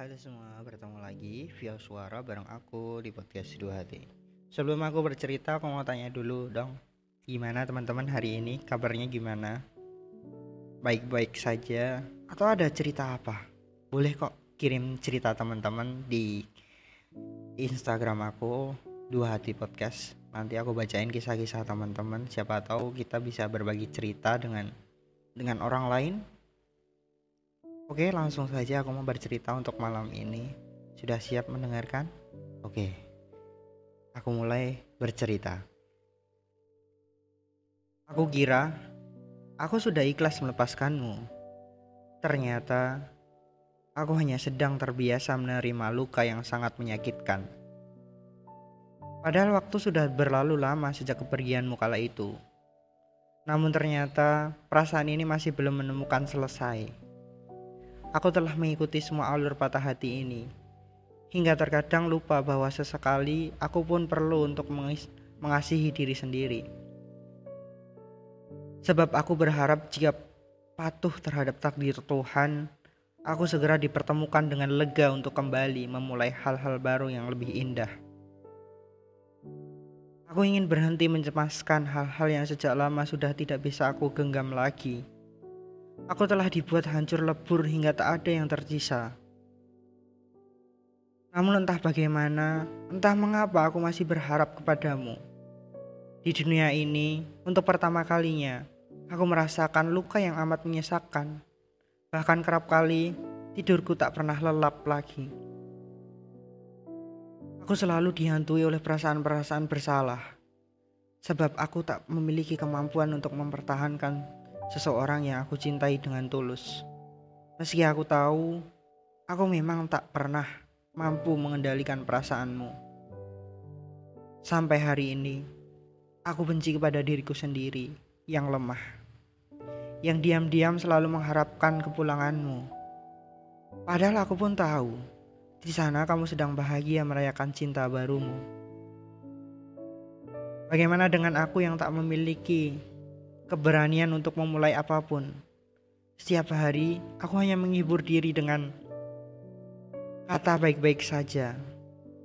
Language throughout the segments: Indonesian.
Halo semua, bertemu lagi via suara bareng aku di podcast Dua Hati. Sebelum aku bercerita, aku mau tanya dulu dong, gimana teman-teman hari ini? Kabarnya gimana? Baik-baik saja atau ada cerita apa? Boleh kok kirim cerita teman-teman di Instagram aku Dua Hati Podcast. Nanti aku bacain kisah-kisah teman-teman. Siapa tahu kita bisa berbagi cerita dengan dengan orang lain Oke, langsung saja aku mau bercerita untuk malam ini. Sudah siap mendengarkan? Oke, aku mulai bercerita. Aku kira aku sudah ikhlas melepaskanmu. Ternyata aku hanya sedang terbiasa menerima luka yang sangat menyakitkan. Padahal waktu sudah berlalu lama sejak kepergianmu kala itu. Namun ternyata perasaan ini masih belum menemukan selesai. Aku telah mengikuti semua alur patah hati ini. Hingga terkadang lupa bahwa sesekali aku pun perlu untuk mengasihi diri sendiri. Sebab aku berharap jika patuh terhadap takdir Tuhan, aku segera dipertemukan dengan lega untuk kembali memulai hal-hal baru yang lebih indah. Aku ingin berhenti mencemaskan hal-hal yang sejak lama sudah tidak bisa aku genggam lagi. Aku telah dibuat hancur lebur hingga tak ada yang tersisa. Namun entah bagaimana, entah mengapa aku masih berharap kepadamu. Di dunia ini, untuk pertama kalinya, aku merasakan luka yang amat menyesakkan. Bahkan kerap kali, tidurku tak pernah lelap lagi. Aku selalu dihantui oleh perasaan-perasaan bersalah. Sebab aku tak memiliki kemampuan untuk mempertahankan seseorang yang aku cintai dengan tulus. Meski aku tahu, aku memang tak pernah mampu mengendalikan perasaanmu. Sampai hari ini, aku benci kepada diriku sendiri yang lemah, yang diam-diam selalu mengharapkan kepulanganmu. Padahal aku pun tahu, di sana kamu sedang bahagia merayakan cinta barumu. Bagaimana dengan aku yang tak memiliki keberanian untuk memulai apa pun. Setiap hari, aku hanya menghibur diri dengan kata baik-baik saja.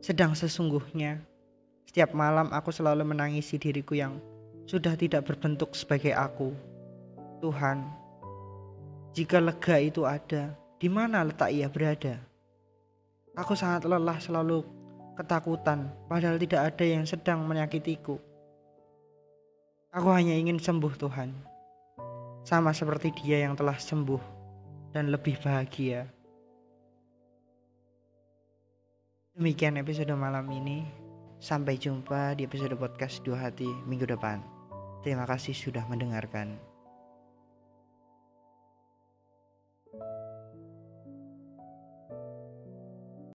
Sedang sesungguhnya, setiap malam aku selalu menangisi diriku yang sudah tidak berbentuk sebagai aku. Tuhan, jika lega itu ada, di mana letak ia berada? Aku sangat lelah selalu ketakutan, padahal tidak ada yang sedang menyakitiku. Aku hanya ingin sembuh Tuhan. Sama seperti dia yang telah sembuh dan lebih bahagia. Demikian episode malam ini. Sampai jumpa di episode podcast Dua Hati minggu depan. Terima kasih sudah mendengarkan.